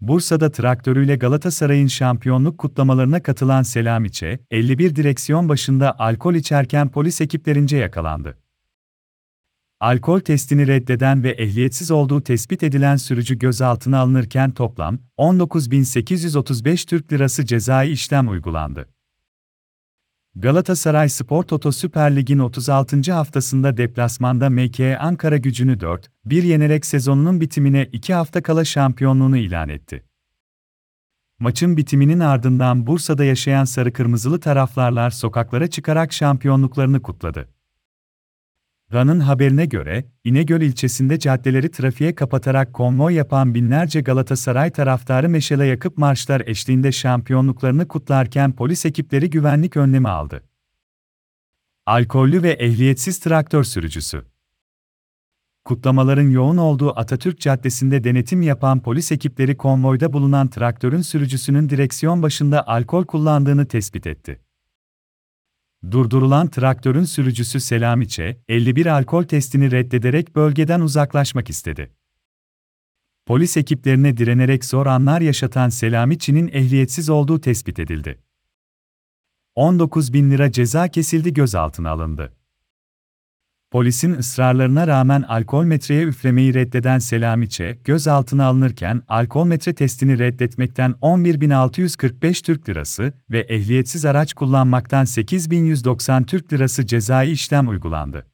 Bursa'da traktörüyle Galatasaray'ın şampiyonluk kutlamalarına katılan Selamiçe, 51 direksiyon başında alkol içerken polis ekiplerince yakalandı. Alkol testini reddeden ve ehliyetsiz olduğu tespit edilen sürücü gözaltına alınırken toplam 19.835 Türk Lirası cezai işlem uygulandı. Galatasaray Spor Toto Süper Lig'in 36. haftasında deplasmanda MK Ankara gücünü 4-1 yenerek sezonunun bitimine 2 hafta kala şampiyonluğunu ilan etti. Maçın bitiminin ardından Bursa'da yaşayan sarı kırmızılı taraflarlar sokaklara çıkarak şampiyonluklarını kutladı. RAN'ın haberine göre, İnegöl ilçesinde caddeleri trafiğe kapatarak konvoy yapan binlerce Galatasaray taraftarı meşale yakıp marşlar eşliğinde şampiyonluklarını kutlarken polis ekipleri güvenlik önlemi aldı. Alkollü ve ehliyetsiz traktör sürücüsü Kutlamaların yoğun olduğu Atatürk Caddesi'nde denetim yapan polis ekipleri konvoyda bulunan traktörün sürücüsünün direksiyon başında alkol kullandığını tespit etti. Durdurulan traktörün sürücüsü Selamiçe, 51 alkol testini reddederek bölgeden uzaklaşmak istedi. Polis ekiplerine direnerek zor anlar yaşatan Selamiçi'nin ehliyetsiz olduğu tespit edildi. 19 bin lira ceza kesildi gözaltına alındı. Polisin ısrarlarına rağmen alkol metreye üflemeyi reddeden Selamiçe, gözaltına alınırken alkol metre testini reddetmekten 11.645 Türk Lirası ve ehliyetsiz araç kullanmaktan 8.190 Türk Lirası cezai işlem uygulandı.